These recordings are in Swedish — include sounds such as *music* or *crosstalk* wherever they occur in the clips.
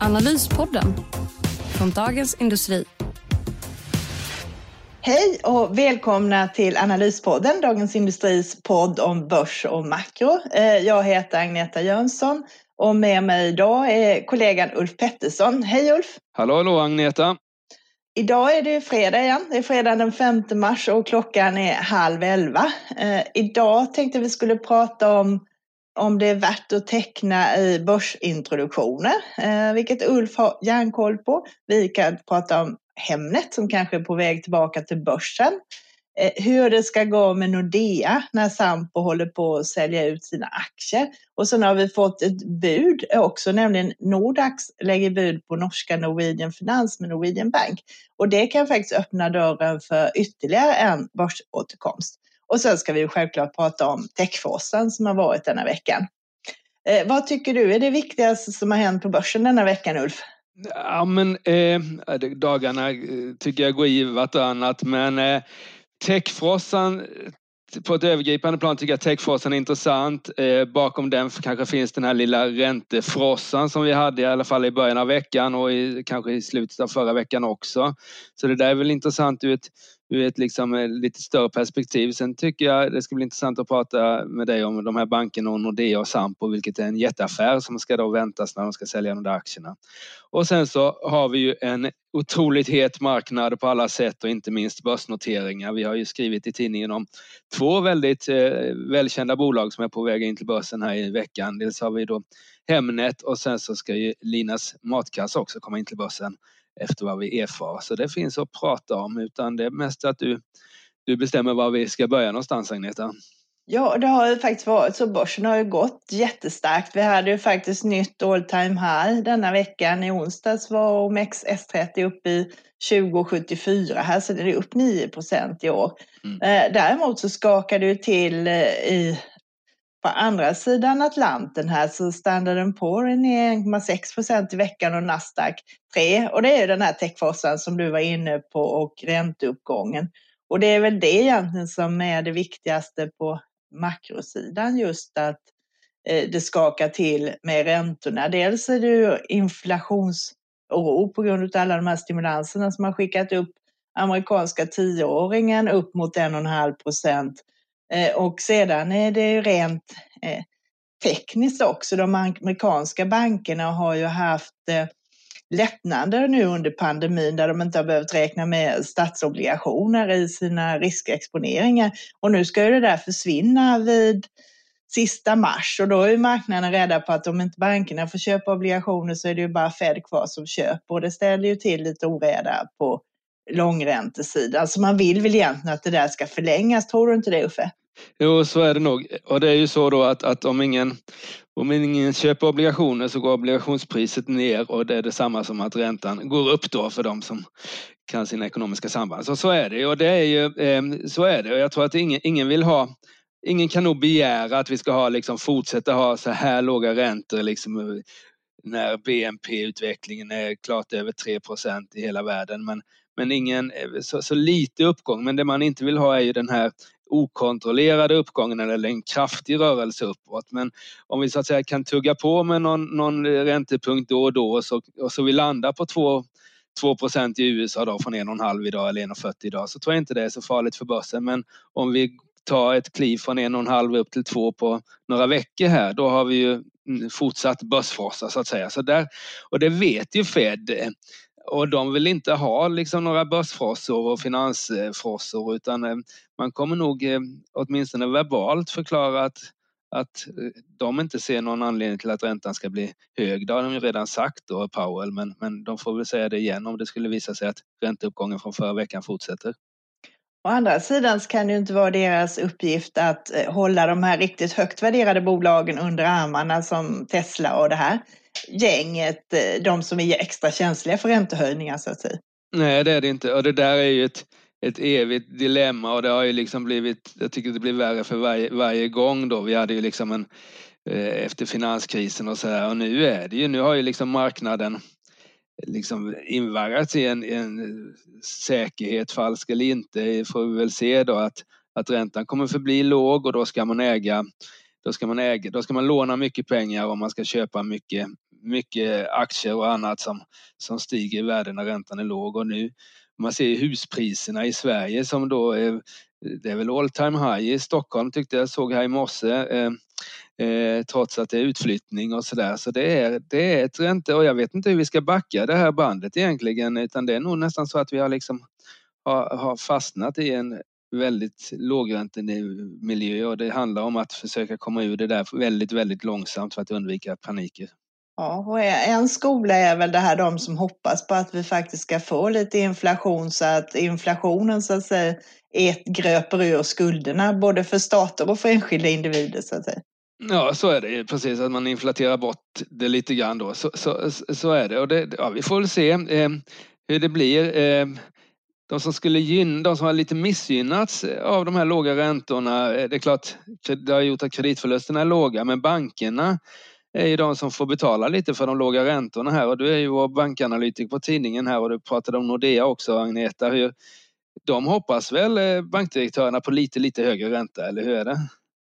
Analyspodden från Dagens Industri. Hej och välkomna till Analyspodden, Dagens Industris podd om börs och makro. Eh, jag heter Agneta Jönsson och med mig idag är kollegan Ulf Pettersson. Hej Ulf! Hallå, hallå Agneta! Idag är det fredag igen. Det är fredag den 5 mars och klockan är halv elva. Eh, idag tänkte vi skulle prata om om det är värt att teckna i börsintroduktioner, eh, vilket Ulf har järnkoll på. Vi kan prata om Hemnet som kanske är på väg tillbaka till börsen. Eh, hur det ska gå med Nordea när Sampo håller på att sälja ut sina aktier. Och sen har vi fått ett bud eh, också, nämligen Nordax lägger bud på norska Norwegian Finans med Norwegian Bank. Och det kan faktiskt öppna dörren för ytterligare en börsåterkomst. Och sen ska vi självklart prata om techforsen som har varit denna veckan. Eh, vad tycker du är det viktigaste som har hänt på börsen denna veckan, Ulf? Ja, men eh, dagarna eh, tycker jag går i vartannat, men eh, techfrossan eh, på ett övergripande plan tycker jag techfrossan är intressant. Eh, bakom den kanske finns den här lilla räntefrossan som vi hade i alla fall i början av veckan och i, kanske i slutet av förra veckan också. Så det där är väl intressant ur ett ur ett liksom eh, lite större perspektiv. Sen tycker jag det ska bli intressant att prata med dig om de här bankerna och Nordea och Sampo, vilket är en jätteaffär som ska då väntas när de ska sälja de där aktierna. Och sen så har vi ju en otroligt het marknad på alla sätt och inte minst börsnoteringar. Vi har ju skrivit i tidningen om två väldigt eh, välkända bolag som är på väg in till börsen här i veckan. Dels har vi då Hemnet och sen så ska ju Linas Matkassa också komma in till börsen efter vad vi erfar. Så det finns att prata om utan det är mest att du, du bestämmer var vi ska börja någonstans Agneta. Ja, det har ju faktiskt varit så. Börsen har ju gått jättestarkt. Vi hade ju faktiskt nytt all time high denna veckan. I onsdags var OMX S30 uppe i 2074 här, så det är upp 9 procent i år. Mm. Eh, däremot så skakade det till eh, i på andra sidan Atlanten här så Standard Poor är ner 1,6 procent i veckan och Nasdaq 3. Och det är den här techfossan som du var inne på och ränteuppgången. Och det är väl det egentligen som är det viktigaste på makrosidan, just att eh, det skakar till med räntorna. Dels är det ju inflationsoro på grund av alla de här stimulanserna som har skickat upp amerikanska tioåringen upp mot 1,5 procent Eh, och sedan är det ju rent eh, tekniskt också. De amerikanska bankerna har ju haft eh, lättnader nu under pandemin där de inte har behövt räkna med statsobligationer i sina riskexponeringar. Och nu ska ju det där försvinna vid sista mars och då är marknaden rädda på att om inte bankerna får köpa obligationer så är det ju bara Fed kvar som köper och det ställer ju till lite oreda på långräntesidan. Så alltså, man vill väl egentligen att det där ska förlängas, tror du inte det Uffe? Jo, så är det nog. Och det är ju så då att, att om, ingen, om ingen köper obligationer så går obligationspriset ner och det är detsamma som att räntan går upp då för de som kan sina ekonomiska samband. Så, så är det och det är ju eh, så är det och jag tror att ingen, ingen vill ha Ingen kan nog begära att vi ska ha, liksom, fortsätta ha så här låga räntor liksom, eh, när BNP-utvecklingen är klart över 3% i hela världen. Men, men ingen, eh, så, så lite uppgång. Men det man inte vill ha är ju den här okontrollerade uppgången eller en kraftig rörelse uppåt. Men om vi så att säga kan tugga på med någon, någon räntepunkt då och då och så, och så vi landar på 2 2 i USA då från 1,5 idag eller 1,40 idag så tror jag inte det är så farligt för börsen. Men om vi tar ett kliv från 1,5 upp till 2 på några veckor här då har vi ju fortsatt börsfrossa så att säga. Så där, och det vet ju Fed eh, och de vill inte ha liksom några börsfrossor och finansfrossor utan eh, man kommer nog eh, åtminstone verbalt förklara att, att eh, de inte ser någon anledning till att räntan ska bli hög. Det har de ju redan sagt då, Powell, men, men de får väl säga det igen om det skulle visa sig att ränteuppgången från förra veckan fortsätter. Å andra sidan så kan det ju inte vara deras uppgift att hålla de här riktigt högt värderade bolagen under armarna som Tesla och det här gänget, eh, de som är extra känsliga för räntehöjningar så att säga. Nej, det är det inte. Och det där är ju ett, ett evigt dilemma och det har ju liksom blivit, jag tycker det blir värre för varje, varje gång då. Vi hade ju liksom en, eh, efter finanskrisen och så här och nu är det ju, nu har ju liksom marknaden liksom invaggats i en, en säkerhet, falsk eller inte, får vi väl se då att, att räntan kommer förbli låg och då ska man äga då ska man äga, då ska man låna mycket pengar om man ska köpa mycket, mycket aktier och annat som, som stiger i värde när räntan är låg och nu man ser huspriserna i Sverige som då är, det är väl all time high i Stockholm tyckte jag såg här i morse. Eh, eh, trots att det är utflyttning och sådär. Så det är, det är ett ränte och jag vet inte hur vi ska backa det här bandet egentligen utan det är nog nästan så att vi har liksom har, har fastnat i en väldigt lågräntemiljö och det handlar om att försöka komma ur det där väldigt, väldigt långsamt för att undvika paniker. Ja, och en skola är väl det här de som hoppas på att vi faktiskt ska få lite inflation så att inflationen så att säga ett gröper ur skulderna både för stater och för enskilda individer så att säga. Ja, så är det precis, att man inflaterar bort det lite grann då. Så, så, så är det och det, ja, vi får väl se eh, hur det blir. Eh, de som skulle gynna, de som har lite missgynnats av de här låga räntorna, eh, det är klart, det har gjort att kreditförlusterna är låga, men bankerna är ju de som får betala lite för de låga räntorna här och du är ju vår bankanalytiker på tidningen här och du pratade om Nordea också Agneta. Hur, de hoppas väl eh, bankdirektörerna på lite, lite högre ränta, eller hur är det?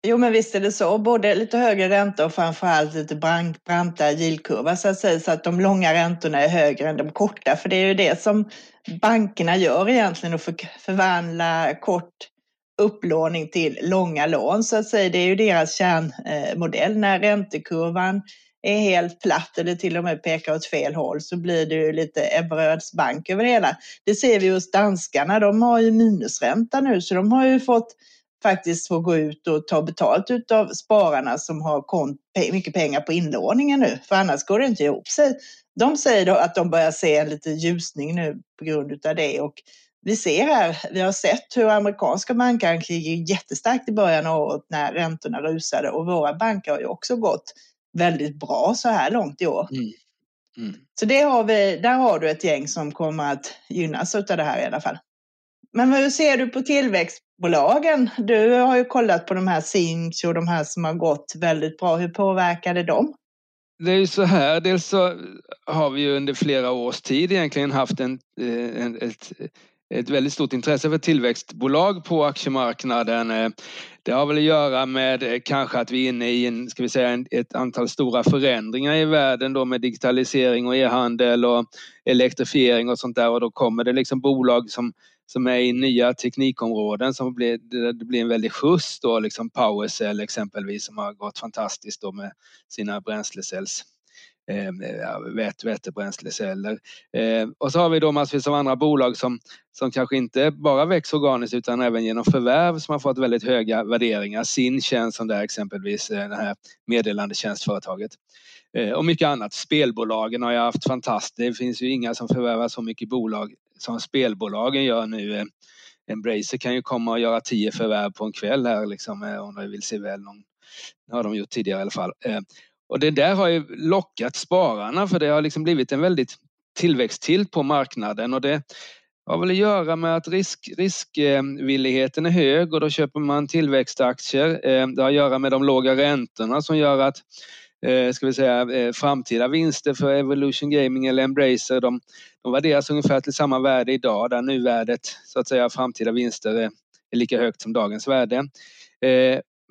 Jo, men visst är det så. Både lite högre ränta och framförallt lite branta yieldkurva så att säga, så att de långa räntorna är högre än de korta. För det är ju det som bankerna gör egentligen, att förvandla kort upplåning till långa lån så att säga. Det är ju deras kärnmodell. När räntekurvan är helt platt eller till och med pekar åt fel håll så blir det ju lite Ebberöds bank över det hela. Det ser vi hos danskarna. De har ju minusränta nu så de har ju fått faktiskt få gå ut och ta betalt av spararna som har kont mycket pengar på inlåningen nu, för annars går det inte ihop sig. De säger då att de börjar se en liten ljusning nu på grund av det och vi ser här, vi har sett hur amerikanska banker gick jättestarkt i början av året när räntorna rusade och våra banker har ju också gått väldigt bra så här långt i år. Mm. Mm. Så det har vi, där har du ett gäng som kommer att gynnas av det här i alla fall. Men hur ser du på tillväxtbolagen? Du har ju kollat på de här Sinch och de här som har gått väldigt bra. Hur påverkar det dem? Det är ju så här, dels så har vi ju under flera års tid egentligen haft en, eh, en ett, ett väldigt stort intresse för tillväxtbolag på aktiemarknaden. Eh, det har väl att göra med eh, kanske att vi är inne i en, ska vi säga, ett antal stora förändringar i världen då med digitalisering och e-handel och elektrifiering och sånt där och då kommer det liksom bolag som som är i nya teknikområden som blir, det blir en väldig skjuts då, liksom Powercell exempelvis som har gått fantastiskt då med sina bränslecells Ehm, vät, vätebränsleceller. Ehm, och så har vi då massvis av andra bolag som, som kanske inte bara växer organiskt utan även genom förvärv som har fått väldigt höga värderingar. Sin tjänst som där exempelvis eh, det här meddelandetjänstföretaget. Ehm, och mycket annat. Spelbolagen har ju haft fantastiskt. Det finns ju inga som förvärvar så mycket bolag som spelbolagen gör nu. Embracer kan ju komma och göra tio förvärv på en kväll här liksom eh, om de vill se väl. Någon, det har de gjort tidigare i alla fall. Och det där har ju lockat spararna för det har liksom blivit en väldigt tillväxttilt på marknaden och det har väl att göra med att risk, riskvilligheten är hög och då köper man tillväxtaktier. Eh, det har att göra med de låga räntorna som gör att eh, ska vi säga, eh, framtida vinster för Evolution Gaming eller Embracer. De, de värderas ungefär till samma värde idag där nuvärdet, så att säga, framtida vinster är, är lika högt som dagens värde.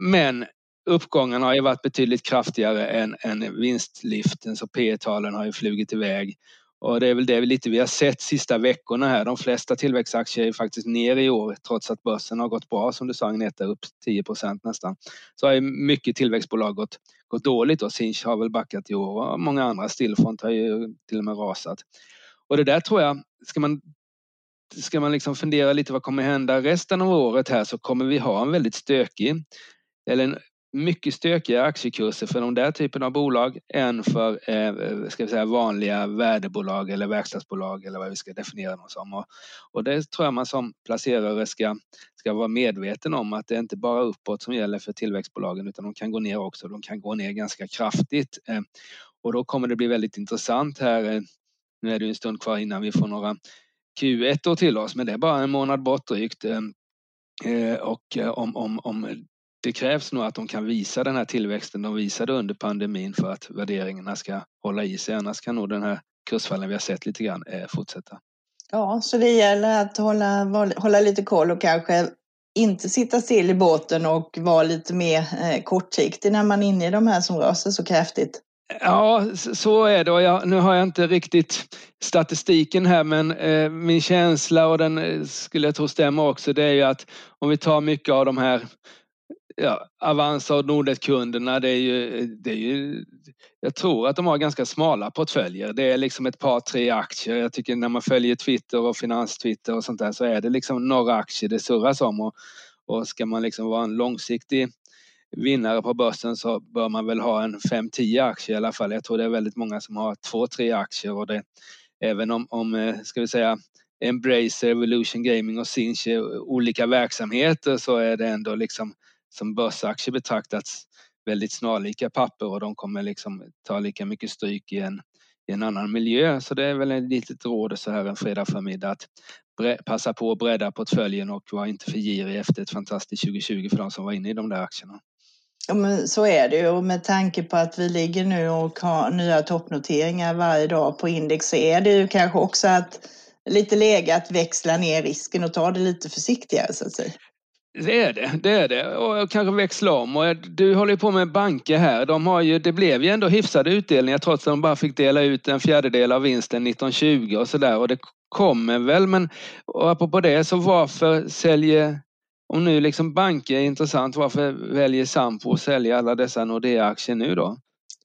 Men uppgången har ju varit betydligt kraftigare än, än vinstliften så P talen har ju flugit iväg och det är väl det vi lite vi har sett sista veckorna här. De flesta tillväxtaktier är faktiskt ner i år trots att börsen har gått bra som du sa Agneta, upp 10% nästan. Så har ju mycket tillväxtbolag gått, gått dåligt och Sinch har väl backat i år och många andra Stillfront har ju till och med rasat. Och det där tror jag, ska man ska man liksom fundera lite vad kommer hända resten av året här så kommer vi ha en väldigt stökig eller en mycket stökigare aktiekurser för de där typen av bolag än för eh, ska vi säga, vanliga värdebolag eller verkstadsbolag eller vad vi ska definiera dem som. Och, och det tror jag man som placerare ska, ska vara medveten om att det är inte bara uppåt som gäller för tillväxtbolagen utan de kan gå ner också. De kan gå ner ganska kraftigt. Eh, Och då kommer det bli väldigt intressant här. Eh. Nu är det en stund kvar innan vi får några Q1 till oss, men det är bara en månad bort drygt. Eh, eh, och om, om, om det krävs nog att de kan visa den här tillväxten de visade under pandemin för att värderingarna ska hålla i sig. Annars kan nog den här kursfallen vi har sett lite grann fortsätta. Ja, så det gäller att hålla, hålla lite koll och kanske inte sitta still i båten och vara lite mer eh, kortsiktig när man är inne i de här som rör sig så kraftigt. Ja, så är det. Och jag, nu har jag inte riktigt statistiken här, men eh, min känsla och den eh, skulle jag tro stämmer också, det är ju att om vi tar mycket av de här ja, Avanza och Nordnet-kunderna, det är, ju, det är ju... Jag tror att de har ganska smala portföljer. Det är liksom ett par, tre aktier. Jag tycker när man följer Twitter och finanstwitter och sånt där så är det liksom några aktier det surras om. Och, och ska man liksom vara en långsiktig vinnare på börsen så bör man väl ha en 5-10 aktier i alla fall. Jag tror det är väldigt många som har två, tre aktier och det även om, om eh, ska vi säga Embracer, Evolution Gaming och Sinch är olika verksamheter så är det ändå liksom som börsaktier betraktats väldigt snarlika papper och de kommer liksom ta lika mycket stryk i en, i en annan miljö. Så det är väl ett litet råd så här en fredag förmiddag att passa på att bredda portföljen och vara inte för girig efter ett fantastiskt 2020 för de som var inne i de där aktierna. Ja, men så är det ju och med tanke på att vi ligger nu och har nya toppnoteringar varje dag på index så är det ju kanske också att lite läge att växla ner risken och ta det lite försiktigare så att säga. Det är det, det är det. Och kanske växla om. Och du håller ju på med banker här. De har ju, det blev ju ändå hyfsade utdelningar trots att de bara fick dela ut en fjärdedel av vinsten 1920 och sådär. Och det kommer väl, men och apropå det, så varför säljer, om nu liksom banker är intressant, varför väljer Sampo att sälja alla dessa Nordea-aktier nu då?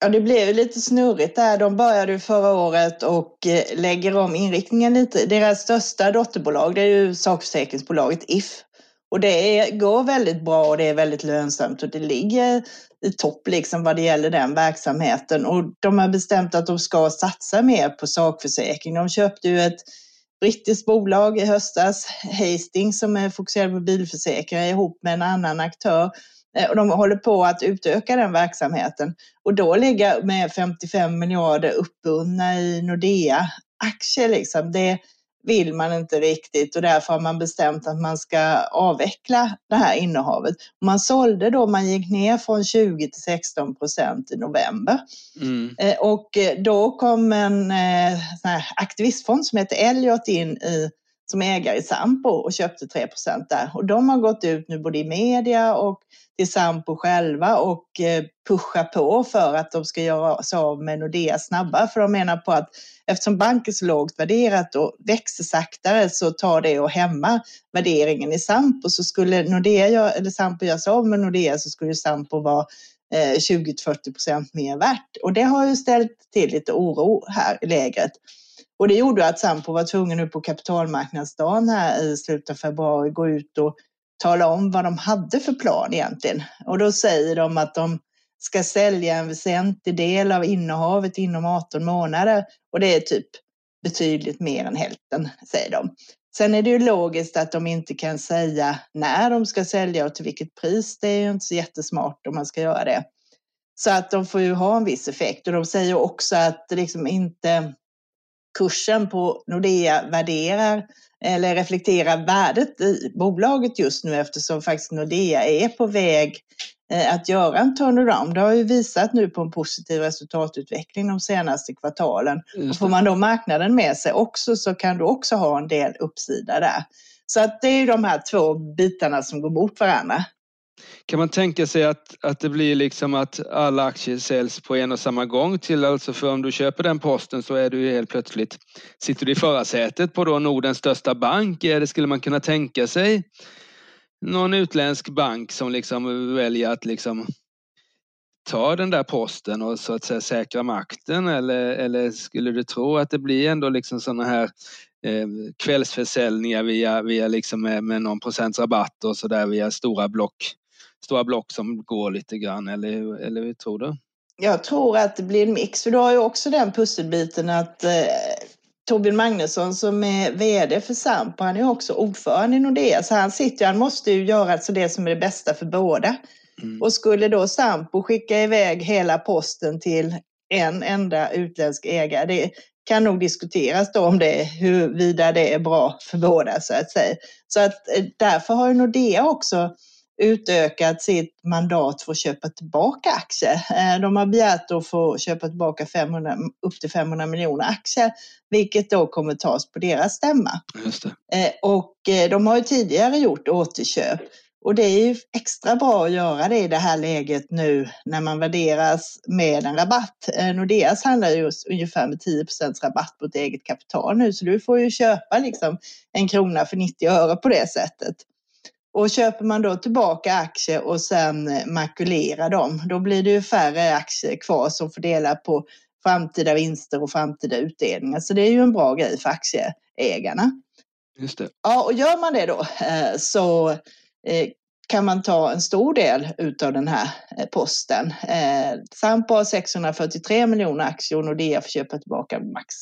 Ja, det blev lite snurrigt där. De började förra året och eh, lägger om inriktningen lite. Deras största dotterbolag, det är ju sakförsäkringsbolaget If och det är, går väldigt bra och det är väldigt lönsamt och det ligger i topp liksom vad det gäller den verksamheten. Och de har bestämt att de ska satsa mer på sakförsäkring. De köpte ju ett brittiskt bolag i höstas, Hastings, som är fokuserad på bilförsäkringar ihop med en annan aktör. Eh, och de håller på att utöka den verksamheten. Och då ligga med 55 miljarder uppbundna i Nordea-aktier, liksom, det, vill man inte riktigt och därför har man bestämt att man ska avveckla det här innehavet. Man sålde då, man gick ner från 20 till 16 procent i november. Mm. Eh, och eh, då kom en eh, aktivistfond som heter Elliot in i, som ägare i Sampo och köpte 3 där. Och de har gått ut nu både i media och till Sampo själva och eh, pushar på för att de ska göra sig av med Nordea snabbare. För de menar på att eftersom bank är så lågt värderat och växer saktare så tar det och hämmar värderingen i Sampo. Så skulle Nordea, eller Sampo göra sig av med Nordea så skulle Sampo vara eh, 20-40 procent mer värt. Och det har ju ställt till lite oro här i lägret. Och det gjorde att Sampo var tvungen nu på kapitalmarknadsdagen här i slutet av februari gå ut och tala om vad de hade för plan egentligen. Och då säger de att de ska sälja en väsentlig del av innehavet inom 18 månader och det är typ betydligt mer än hälften, säger de. Sen är det ju logiskt att de inte kan säga när de ska sälja och till vilket pris. Det är ju inte så jättesmart om man ska göra det. Så att de får ju ha en viss effekt och de säger också att liksom inte kursen på Nordea värderar eller reflekterar värdet i bolaget just nu eftersom faktiskt Nordea är på väg Eh, att göra en turnaround. Det har ju visat nu på en positiv resultatutveckling de senaste kvartalen. Och får man då marknaden med sig också så kan du också ha en del uppsida där. Så att det är ju de här två bitarna som går mot varandra. Kan man tänka sig att, att det blir liksom att alla aktier säljs på en och samma gång till alltså för om du köper den posten så är du helt plötsligt sitter du i förarsätet på då Nordens största bank. Eller skulle man kunna tänka sig någon utländsk bank som liksom väljer att liksom ta den där posten och så att säga säkra makten eller, eller skulle du tro att det blir ändå liksom sådana här eh, kvällsförsäljningar via, via liksom med, med någon procents rabatt och så där via stora block, stora block som går lite grann eller, eller hur tror du? Jag tror att det blir en mix, för du har ju också den pusselbiten att eh, Torbjörn Magnusson som är VD för Sampo, han är också ordförande i Nordea, så han sitter han måste ju göra alltså det som är det bästa för båda. Mm. Och skulle då Sampo skicka iväg hela posten till en enda utländsk ägare. Det kan nog diskuteras då om det, huruvida det är bra för båda så att säga. Så att eh, därför har Nordea också utökat sitt mandat för att köpa tillbaka aktier. Eh, de har begärt att få köpa tillbaka 500, upp till 500 miljoner aktier, vilket då kommer tas på deras stämma. Eh, och de har ju tidigare gjort återköp. Och det är ju extra bra att göra det i det här läget nu när man värderas med en rabatt. Eh, Nordeas handlar ju ungefär med 10% rabatt på ett eget kapital nu, så du får ju köpa liksom en krona för 90 öre på det sättet. Och köper man då tillbaka aktier och sen makulerar dem, då blir det ju färre aktier kvar som får dela på framtida vinster och framtida utdelningar. Så det är ju en bra grej för aktieägarna. Just det. Ja, och gör man det då eh, så Eh, kan man ta en stor del utav den här eh, posten. Sampo har 643 miljoner aktier och Nordea får köpa tillbaka max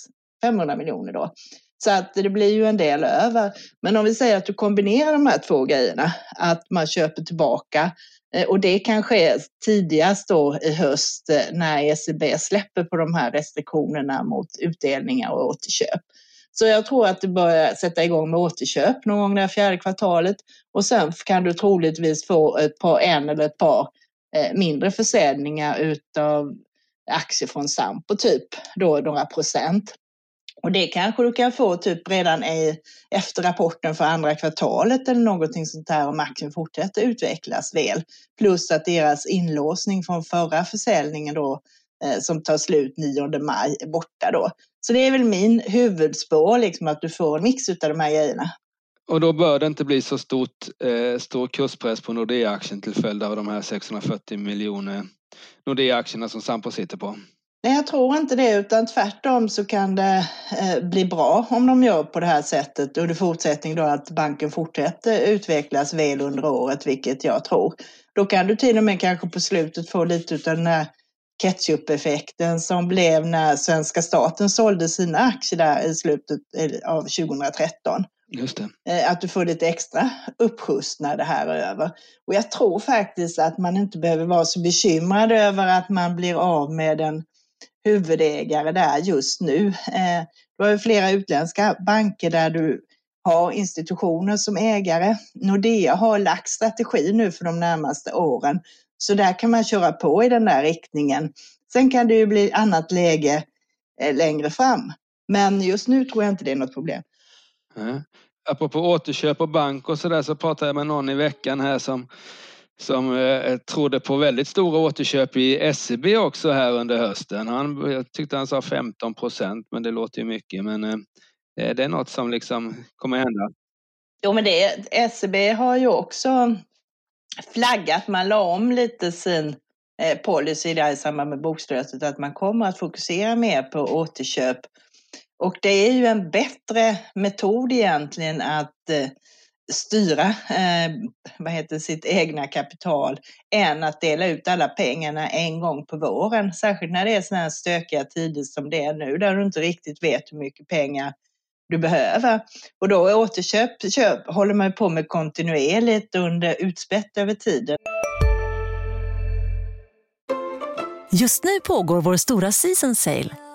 500 miljoner då. Så att det blir ju en del över. Men om vi säger att du kombinerar de här två grejerna, att man köper tillbaka eh, och det kan ske tidigast då i höst eh, när ECB släpper på de här restriktionerna mot utdelningar och återköp. Så jag tror att du börjar sätta igång med återköp någon gång det fjärde kvartalet och sen kan du troligtvis få ett par, en eller ett par eh, mindre försäljningar utav aktier från Sampo, typ då några procent. Och det kanske du kan få typ redan i, efter rapporten för andra kvartalet eller någonting sånt här om aktien fortsätter utvecklas väl. Plus att deras inlåsning från förra försäljningen då eh, som tar slut 9 maj är borta då. Så det är väl min huvudspår, liksom, att du får en mix av de här grejerna. Och då bör det inte bli så stort, eh, stor kurspress på Nordea-aktien till följd av de här 640 miljoner Nordea-aktierna som Sampo sitter på? Nej, jag tror inte det, utan tvärtom så kan det eh, bli bra om de gör på det här sättet under fortsättning då att banken fortsätter utvecklas väl under året, vilket jag tror. Då kan du till och med kanske på slutet få lite av den här ketchup-effekten som blev när svenska staten sålde sina aktier där i slutet av 2013. Just det. Eh, att du får lite extra uppskjuts när det här är över. Och jag tror faktiskt att man inte behöver vara så bekymrad över att man blir av med en huvudägare där just nu. Eh, du har ju flera utländska banker där du har institutioner som ägare. Nordea har lagt strategi nu för de närmaste åren så där kan man köra på i den där riktningen. Sen kan det ju bli annat läge eh, längre fram. Men just nu tror jag inte det är något problem. Mm. Apropå återköp och bank och sådär så pratade jag med någon i veckan här som som eh, trodde på väldigt stora återköp i SEB också här under hösten. Han, jag tyckte han sa 15 procent, men det låter ju mycket. Men eh, det är något som liksom kommer hända. Jo, men det, SEB har ju också flaggat, man la om lite sin eh, policy där i samband med bokslutet att man kommer att fokusera mer på återköp. Och det är ju en bättre metod egentligen att eh, styra eh, vad heter sitt egna kapital än att dela ut alla pengarna en gång på våren. Särskilt när det är sådana här stökiga tider som det är nu där du inte riktigt vet hur mycket pengar du behöver. Och då återköp köp, håller man på med kontinuerligt under utspätt över tiden. Just nu pågår vår stora season sale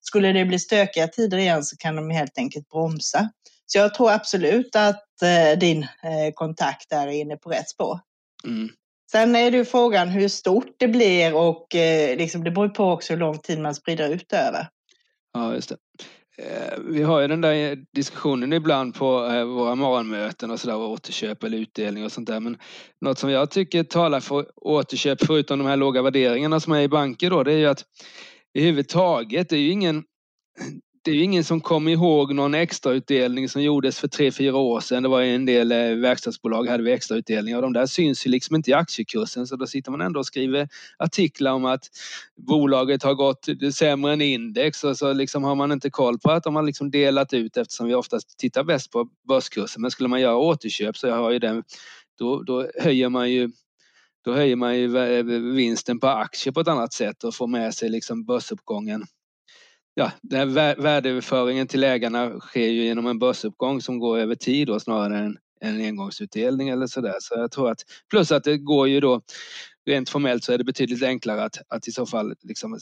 Skulle det bli stökiga tider igen så kan de helt enkelt bromsa. Så jag tror absolut att eh, din eh, kontakt är inne på rätt spår. Mm. Sen är det ju frågan hur stort det blir och eh, liksom, det beror på också hur lång tid man sprider ut över. Ja, just det. Vi har ju den där diskussionen ibland på våra morgonmöten och sådär, återköp eller utdelning och sånt där. Men något som jag tycker talar för återköp, förutom de här låga värderingarna som är i banker då, det är ju att överhuvudtaget. det är ju ingen det är ju ingen som kommer ihåg någon extrautdelning som gjordes för tre, fyra år sedan. Det var en del eh, verkstadsbolag hade vi extrautdelningar och de där syns ju liksom inte i aktiekursen så då sitter man ändå och skriver artiklar om att bolaget har gått sämre än index och så liksom har man inte koll på att de har liksom delat ut eftersom vi oftast tittar bäst på börskursen. Men skulle man göra återköp så har ju den, då, då höjer man ju då höjer man ju vinsten på aktier på ett annat sätt och får med sig liksom börsuppgången ja, den här värdeöverföringen till ägarna sker ju genom en börsuppgång som går över tid då, snarare än en engångsutdelning eller sådär. Så jag tror att, plus att det går ju då rent formellt så är det betydligt enklare att, att i så fall liksom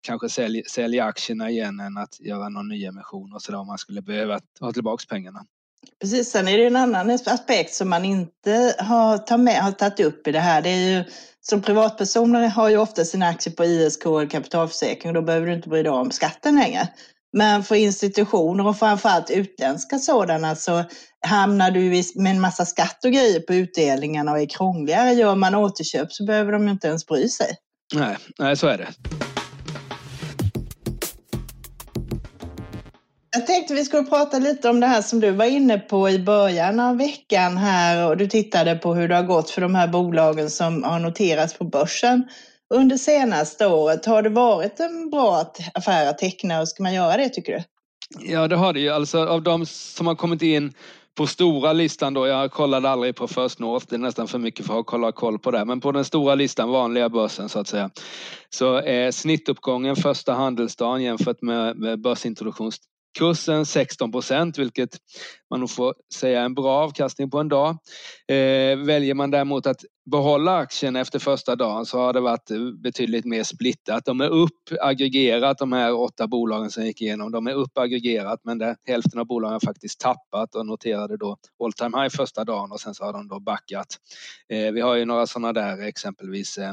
kanske sälja, sälja aktierna igen än att göra någon nyemission och sådär om man skulle behöva ha tillbaks pengarna. Precis, sen är det en annan aspekt som man inte har, tar med, har tagit upp i det här. Det är ju, som privatpersoner har ju ofta sina aktier på ISK eller kapitalförsäkring och då behöver du inte bry dig om skatten längre. Men för institutioner och framförallt utländska sådana så hamnar du med en massa skatt och grejer på utdelningarna och är krångligare. Gör man återköp så behöver de inte ens bry sig. Nej, nej så är det. Jag tänkte vi skulle prata lite om det här som du var inne på i början av veckan här och du tittade på hur det har gått för de här bolagen som har noterats på börsen under senaste året. Har det varit en bra affär att teckna och ska man göra det tycker du? Ja det har det ju. Alltså av de som har kommit in på stora listan då, jag kollade aldrig på First North, det är nästan för mycket för att kolla koll på det, men på den stora listan, vanliga börsen så att säga, så är snittuppgången första handelsdagen jämfört med, börsintroduktions kursen 16 procent, vilket man nog får säga är en bra avkastning på en dag. Eh, väljer man däremot att behålla aktien efter första dagen så har det varit betydligt mer splittat. De är upp aggregerat, de här åtta bolagen som gick igenom, de är upp aggregerat men det, hälften av bolagen har faktiskt tappat och noterade då all time high första dagen och sen så har de då backat. Eh, vi har ju några sådana där exempelvis eh,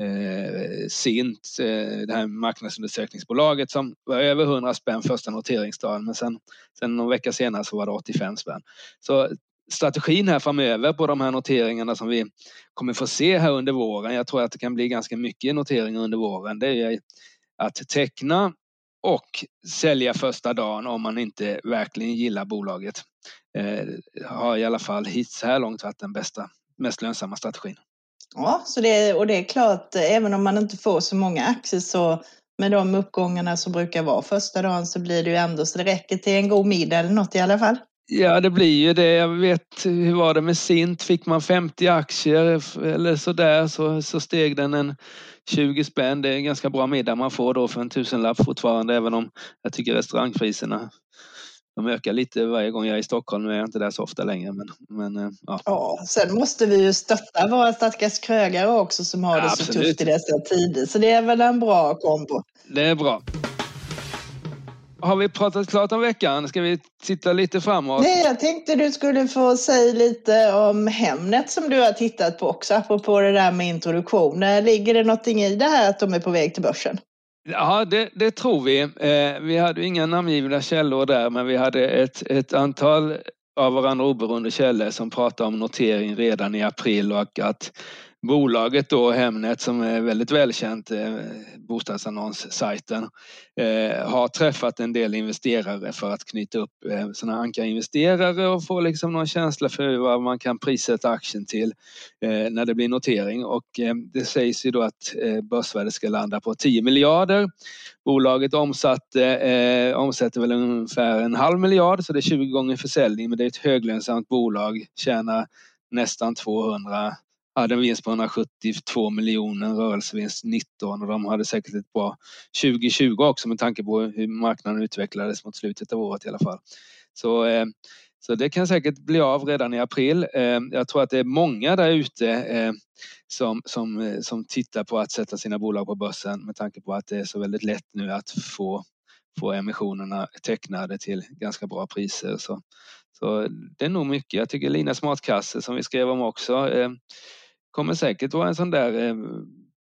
eh, Sint, eh, det här marknadsundersökningsbolaget som var över 100 spänn första noteringsdagen men sen, sen någon vecka senare så var det 85 spänn. Så strategin här framöver på de här noteringarna som vi kommer få se här under våren, jag tror att det kan bli ganska mycket noteringar under våren, det är att teckna och sälja första dagen om man inte verkligen gillar bolaget. Eh, har i alla fall hittills så här långt varit den bästa, mest lönsamma strategin. Ja, så det, och det är klart, även om man inte får så många aktier så med de uppgångarna som brukar vara första dagen så blir det ju ändå så det räcker till en god middag eller något i alla fall. Ja, det blir ju det. Jag vet, hur var det med Sint? Fick man 50 aktier eller sådär så, så steg den en 20 spänn. Det är en ganska bra middag man får då för en tusenlapp fortfarande, även om jag tycker restaurangpriserna de ökar lite varje gång jag är i Stockholm. Nu är jag inte där så ofta längre. Men, men, eh, ja. ja, sen måste vi ju stötta våra stackars krögare också som har det ja, så tufft i dessa tider. Så det är väl en bra kombo. Det är bra. Har vi pratat klart om veckan? Ska vi titta lite framåt? Nej, jag tänkte du skulle få säga lite om Hemnet som du har tittat på också, apropå det där med introduktion. Ligger det någonting i det här att de är på väg till börsen? Ja, det, det tror vi. Eh, vi hade inga namngivna källor där, men vi hade ett, ett antal av varandra oberoende källor som pratade om notering redan i april och att bolaget då, Hemnet, som är väldigt välkänt, eh, bostadsannonssajten, eh, har träffat en del investerare för att knyta upp eh, sådana ankarinvesterare och få liksom någon känsla för vad man kan prissätta aktien till eh, när det blir notering. Och eh, det sägs ju då att eh, börsvärdet ska landa på 10 miljarder. Bolaget omsatte, omsätter väl ungefär en halv miljard så det är 20 gånger försäljning men det är ett höglönsamt bolag, tjänar nästan 200 hade en vinst på 172 miljoner, rörelsevinst 19 och de hade säkert ett bra 2020 också med tanke på hur marknaden utvecklades mot slutet av året i alla fall. Så, eh, så det kan säkert bli av redan i april. Eh, jag tror att det är många där ute eh, som, som, som tittar på att sätta sina bolag på börsen med tanke på att det är så väldigt lätt nu att få, få emissionerna tecknade till ganska bra priser. Så, så det är nog mycket. Jag tycker Lina Smartkasse som vi skrev om också kommer säkert vara en sån där eh,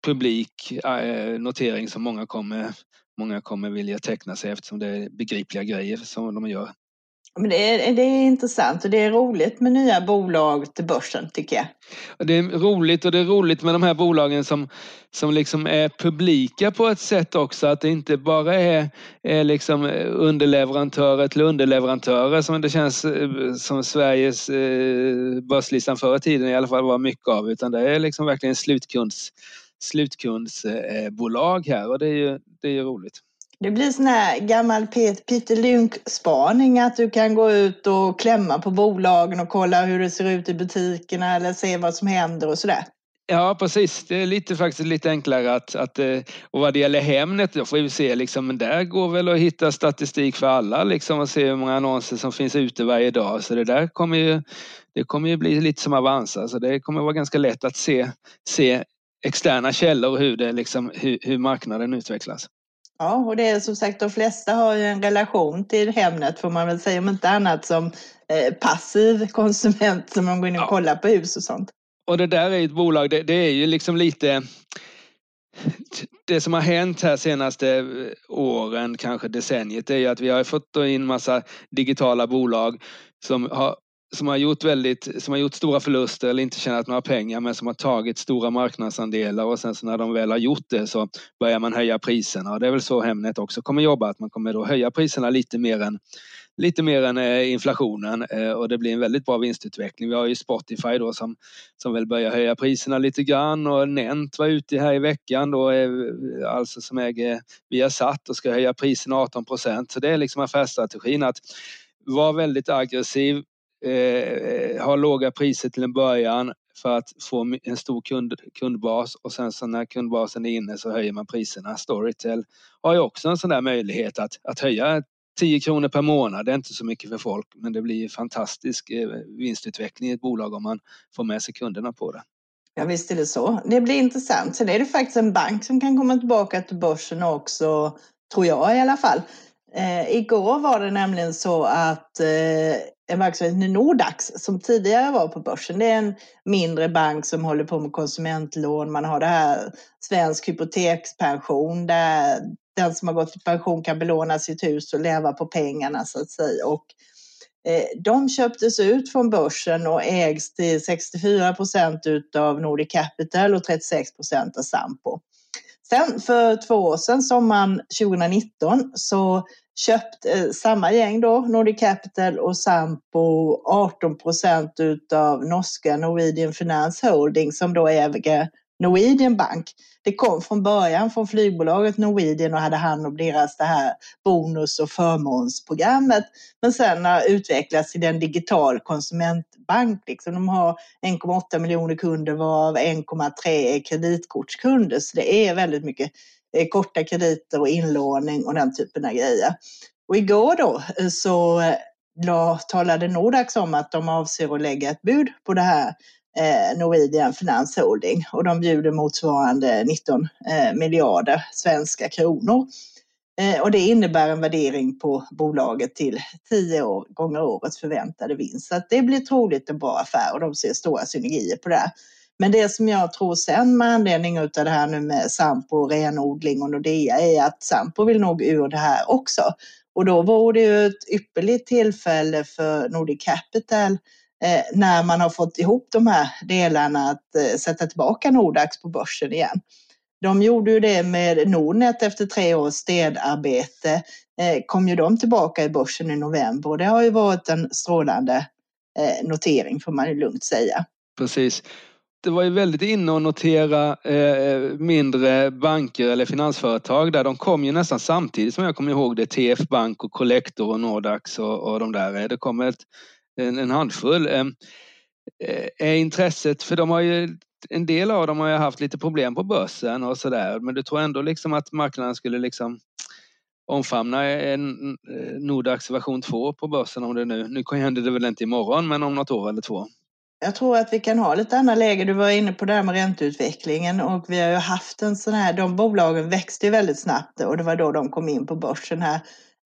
publik eh, notering som många kommer, många kommer vilja teckna sig eftersom det är begripliga grejer som de gör. Men det, är, det är intressant och det är roligt med nya bolag till börsen tycker jag. Det är roligt och det är roligt med de här bolagen som, som liksom är publika på ett sätt också. Att det inte bara är, är liksom underleverantörer till underleverantörer som det känns eh, som Sveriges eh, börslistan förr i tiden i alla fall var mycket av. Utan det är liksom verkligen slutkunds, slutkundsbolag här och det är ju, det är ju roligt. Det blir sån här gammal Peter Lynk-spaning, att du kan gå ut och klämma på bolagen och kolla hur det ser ut i butikerna eller se vad som händer och sådär. Ja precis, det är lite, faktiskt lite enklare att, att eh, och vad det gäller Hemnet då får vi se liksom, men där går väl att hitta statistik för alla liksom och se hur många annonser som finns ute varje dag. Så det där kommer ju, det kommer ju bli lite som Avanza, så det kommer vara ganska lätt att se, se externa källor hur, det liksom, hur, hur marknaden utvecklas. Ja, och det är som sagt de flesta har ju en relation till Hemnet får man väl säga, om inte annat som eh, passiv *laughs* konsument som man går in och ja. kollar på hus och sånt. Och det där är ett bolag, det, det är ju liksom lite det som har hänt här senaste åren, kanske decenniet, är ju att vi har fått in massa digitala bolag som har som har gjort väldigt, som har gjort stora förluster eller inte tjänat några pengar men som har tagit stora marknadsandelar och sen så när de väl har gjort det så börjar man höja priserna och det är väl så Hemnet också kommer jobba att man kommer då höja priserna lite mer än lite mer än eh, inflationen eh, och det blir en väldigt bra vinstutveckling. Vi har ju Spotify då som, som väl börjar höja priserna lite grann och Nent var ute här i veckan då, eh, alltså som äger Viasat och ska höja priserna 18 procent. Så det är liksom affärsstrategin att vara väldigt aggressiv, eh, ha låga priser till en början för att få en stor kund, kundbas och sen så när kundbasen är inne så höjer man priserna. Storytel har ju också en sån där möjlighet att, att höja 10 kronor per månad. Det är inte så mycket för folk men det blir fantastisk eh, vinstutveckling i ett bolag om man får med sig kunderna på det. Ja visst är det så. Det blir intressant. Sen är det faktiskt en bank som kan komma tillbaka till börsen också, tror jag i alla fall. Eh, igår var det nämligen så att eh, en verksamhet, Nordax, som tidigare var på börsen, det är en mindre bank som håller på med konsumentlån. Man har det här Svensk hypotekspension där den som har gått i pension kan belåna sitt hus och leva på pengarna så att säga. Och, eh, de köptes ut från börsen och ägs till 64 procent av Nordic Capital och 36 procent av Sampo. Sen för två år sedan, sommaren 2019, så köpt eh, samma gäng då, Nordic Capital och Sampo 18 procent av norska Norwegian Finance Holding som då äger Norwegian Bank. Det kom från början från flygbolaget Norwegian och hade hand om deras det här bonus och förmånsprogrammet. Men sen har utvecklats till en digital konsumentbank. Liksom. De har 1,8 miljoner kunder varav 1,3 är kreditkortskunder. Så det är väldigt mycket Eh, korta krediter och inlåning och den typen av grejer. Och igår då eh, så eh, la, talade Nordax om att de avser att lägga ett bud på det här eh, Norwegian Finance Holding och de bjuder motsvarande 19 eh, miljarder svenska kronor. Eh, och det innebär en värdering på bolaget till 10 år, gånger årets förväntade vinst. Så det blir troligt en bra affär och de ser stora synergier på det. här. Men det som jag tror sen med anledning av det här nu med Sampo, renodling och Nordea är att Sampo vill nog ur det här också. Och då vore det ju ett ypperligt tillfälle för Nordic Capital Eh, när man har fått ihop de här delarna att eh, sätta tillbaka Nordax på börsen igen. De gjorde ju det med Nordnet efter tre års städarbete. Eh, kom ju de tillbaka i börsen i november och det har ju varit en strålande eh, notering får man ju lugnt säga. Precis. Det var ju väldigt inne att notera eh, eh, mindre banker eller finansföretag där. De kom ju nästan samtidigt som jag kommer ihåg det. TF Bank och Collector och Nordax och, och de där. Eh, det kom ett en, en handfull. Ehm, eh, är intresset, för de har ju en del av dem har ju haft lite problem på börsen och sådär men du tror ändå liksom att marknaden skulle liksom omfamna en Nordax version 2 på börsen om det nu, nu händer det väl inte imorgon men om något år eller två? Jag tror att vi kan ha lite andra läge. Du var inne på det här med ränteutvecklingen och vi har ju haft en sån här, de bolagen växte ju väldigt snabbt och det var då de kom in på börsen här.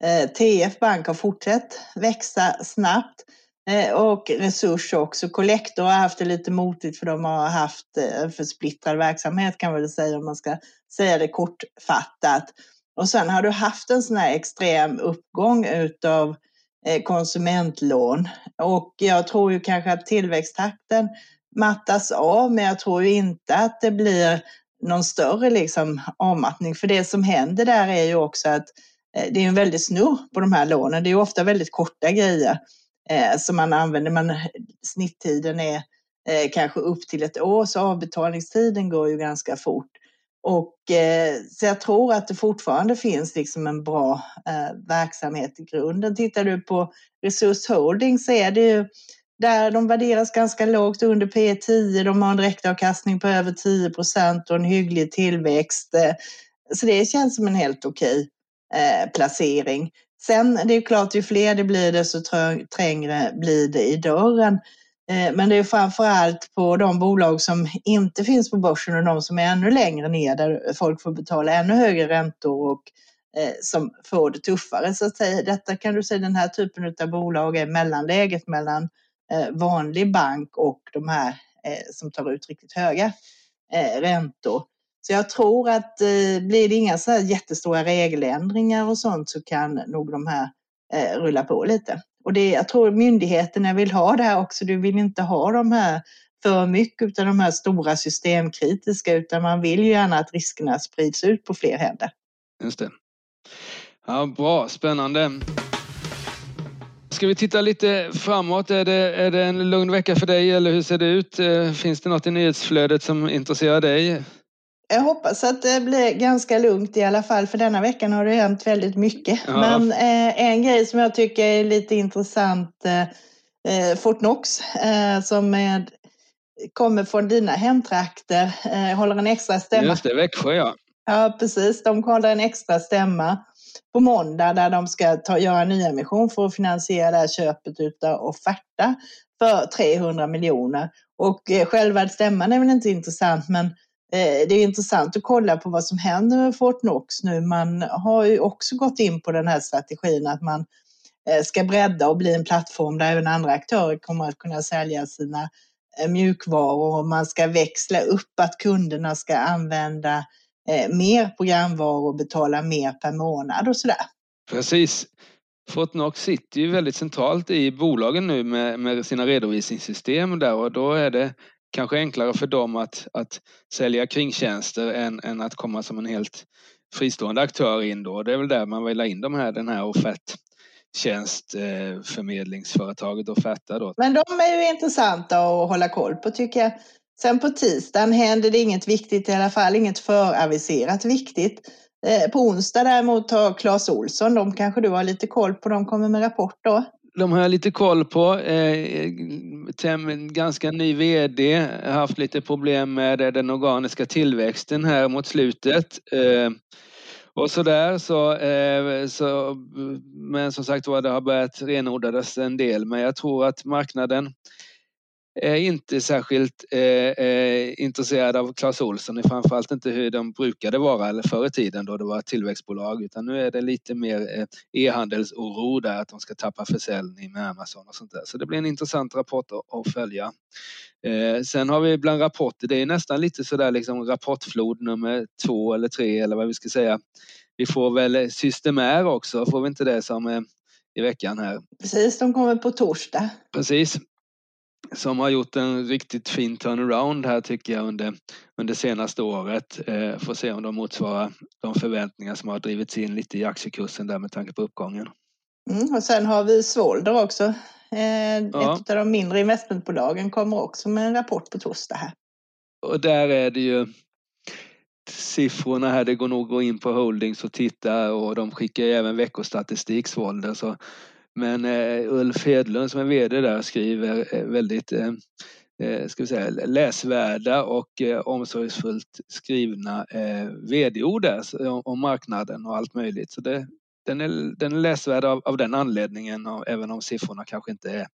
Eh, TF Bank har fortsatt växa snabbt. Eh, och Resurs också. Collector har haft det lite motigt för de har haft eh, för splittrad verksamhet kan man väl säga om man ska säga det kortfattat. Och sen har du haft en sån här extrem uppgång utav Eh, konsumentlån. Och jag tror ju kanske att tillväxttakten mattas av, men jag tror ju inte att det blir någon större liksom avmattning. För det som händer där är ju också att eh, det är en väldig snurr på de här lånen. Det är ju ofta väldigt korta grejer eh, som man använder. Man, snitttiden är eh, kanske upp till ett år, så avbetalningstiden går ju ganska fort. Och, eh, så jag tror att det fortfarande finns liksom en bra eh, verksamhet i grunden. Tittar du på Resurs Holding så är det ju där de värderas ganska lågt under P 10. De har en direktavkastning på över 10 procent och en hygglig tillväxt. Eh, så det känns som en helt okej eh, placering. Sen det är klart, ju fler det blir desto trängre blir det i dörren. Eh, men det är framför allt på de bolag som inte finns på börsen och de som är ännu längre ner där folk får betala ännu högre räntor och eh, som får det tuffare. Så att säga, detta kan du säga, den här typen av bolag är mellanläget mellan eh, vanlig bank och de här som tar ut riktigt höga räntor. Så jag tror att blir det inga så här jättestora regeländringar och sånt så kan nog de här rulla på lite. Och det, jag tror myndigheterna vill ha det här också. Du vill inte ha de här för mycket av de här stora systemkritiska utan man vill ju gärna att riskerna sprids ut på fler händer. Just det. Ja, bra, spännande. Ska vi titta lite framåt? Är det, är det en lugn vecka för dig eller hur ser det ut? Eh, finns det något i nyhetsflödet som intresserar dig? Jag hoppas att det blir ganska lugnt i alla fall, för denna veckan har det hänt väldigt mycket. Ja. Men eh, en grej som jag tycker är lite intressant, eh, eh Fortnox, eh, som är, kommer från dina hemtrakter, eh, håller en extra stämma. Just det, Växjö ja. Ja, precis. De håller en extra stämma på måndag där de ska ta, göra en nyemission för att finansiera det här köpet av Offerta för 300 miljoner. Och eh, själva stämman är väl inte intressant, men Eh, det är intressant att kolla på vad som händer med Fortnox nu. Man har ju också gått in på den här strategin att man eh, ska bredda och bli en plattform där även andra aktörer kommer att kunna sälja sina eh, mjukvaror och man ska växla upp att kunderna ska använda mer programvaror och betala mer per månad och sådär. Precis. Fortnox sitter ju väldigt centralt i bolagen nu med, med sina redovisningssystem där och då är det kanske enklare för dem att, att sälja kringtjänster än, än att komma som en helt fristående aktör in då. Det är väl där man vill ha in de här, den här offerttjänstförmedlingsföretaget Offerta då. Men de är ju intressanta att hålla koll på tycker jag. Sen på tisdagen händer det inget viktigt, i alla fall inget föraviserat viktigt. Eh, på onsdag däremot har Clas Olsson, de kanske du har lite koll på, de kommer med rapport då? De har jag lite koll på. Eh, ganska ny VD, haft lite problem med eh, den organiska tillväxten här mot slutet. Eh, och sådär så, eh, så, men som sagt var det har börjat renodlas en del men jag tror att marknaden är inte särskilt eh, eh, intresserad av Clas Ohlson, framförallt inte hur de brukade vara eller förr i tiden då det var tillväxtbolag utan nu är det lite mer eh, e-handelsoro där att de ska tappa försäljning med Amazon och sånt där. Så det blir en intressant rapport att, följa. Eh, sen har vi bland rapporter, det är nästan lite sådär liksom rapportflod nummer två eller tre eller vad vi ska säga. Vi får väl Systemair också, får vi inte det som eh, i veckan här? Precis, de kommer på torsdag. Precis som har gjort en riktigt fin turnaround här tycker jag under, under senaste året. Eh, får se om de motsvarar de förväntningar som har drivits in lite i aktiekursen där med tanke på uppgången. Mm, och sen har vi Svolder också. Eh, ja. Ett av de mindre investmentbolagen kommer också med en rapport på torsdag här. Och där är det ju siffrorna här, det går nog att gå in på Holdings och titta och de skickar även veckostatistik Svolder så men eh, Ulf Hedlund som är VD där skriver eh, väldigt eh, eh ska vi säga, läsvärda och eh, omsorgsfullt skrivna eh, vd-ord om, om, marknaden och allt möjligt. Så det, den, är, den är läsvärd av, av den anledningen, och, även om siffrorna kanske inte är,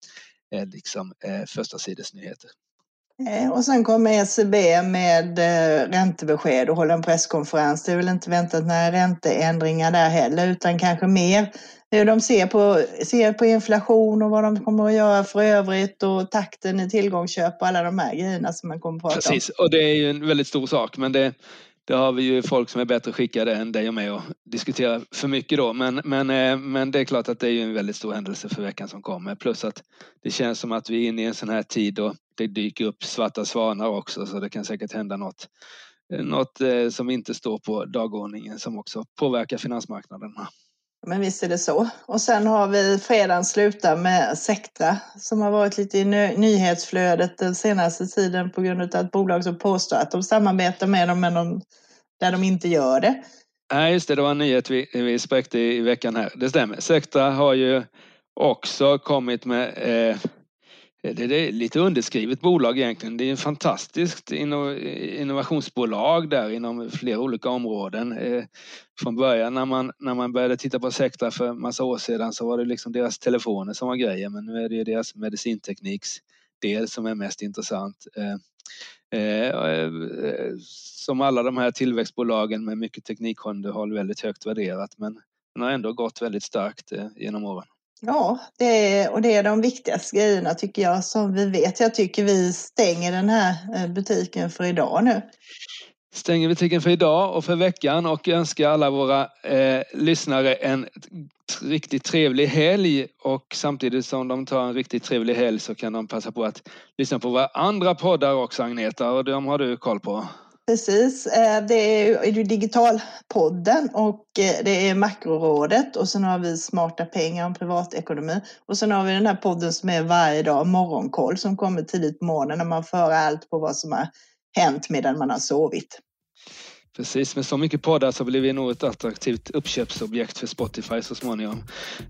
är liksom, eh, första sidesnyheter. Eh, och sen kommer ECB med eh, räntebesked och håller en presskonferens. Det är väl inte väntat några ränteändringar där heller utan kanske mer hur de ser på, ser på inflation och vad de kommer att göra för övrigt och takten i tillgångsköp och alla de här grejerna som man kommer att prata Precis, och det är ju en väldigt stor sak men det, det har vi ju folk som är bättre skickade än dig och mig att diskutera för mycket då. Men, men, eh, men det är klart att det är ju en väldigt stor händelse för veckan som kommer. Plus att det känns som att vi är inne i en sån här tid då det dyker upp svarta svanar också så det kan säkert hända något, eh, något eh, som inte står på dagordningen som också påverkar finansmarknaderna. Men visst är det så. Och sen har vi fredagen sluta med Sectra som har varit lite i nyhetsflödet den senaste tiden på grund av ett bolag som påstår att de samarbetar med dem men de, där de inte gör det. Nej, just det. Det var en nyhet vi, vi spräckte i veckan här. Det stämmer. Sectra har ju också kommit med eh, det är lite underskrivet bolag egentligen. Det är ett fantastiskt innovationsbolag där inom flera olika områden. Eh, från början när man, när man började titta på Sectra för massa år sedan så var det liksom deras telefoner som var grejen men nu är det ju deras medicintekniksdel som är mest intressant. Eh, eh, som alla de här tillväxtbolagen med mycket teknikunderhåll väldigt högt värderat men den har ändå gått väldigt starkt genom åren. Ja, det är, och det är de viktigaste grejerna tycker jag som vi vet. Jag tycker vi stänger den här eh, butiken för idag nu. Stänger butiken för idag och för veckan och önskar alla våra eh, lyssnare en riktigt trevlig helg och samtidigt som de tar en riktigt trevlig helg så kan de passa på att lyssna på våra andra poddar också Agneta och de har du koll på. Precis, eh, det är Digitalpodden och eh, det är Makrorådet och sen har vi Smarta pengar om privatekonomi. Och sen har vi den här podden som är varje dag, Morgonkoll, som kommer tidigt på morgonen när man för allt på vad som har hänt medan man har sovit. Precis, med så mycket poddar så blir vi nog ett attraktivt uppköpsobjekt för Spotify så småningom.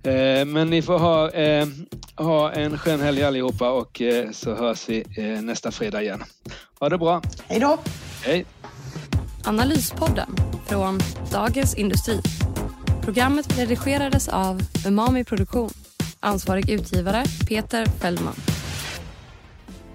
Eh, men ni får ha, ha en skön helg allihopa och så hörs vi nästa fredag igen. Ha det bra! Hej då! Hej. Analyspodden från Dagens Industri. Programmet redigerades av Umami Produktion. Ansvarig utgivare Peter Fellman.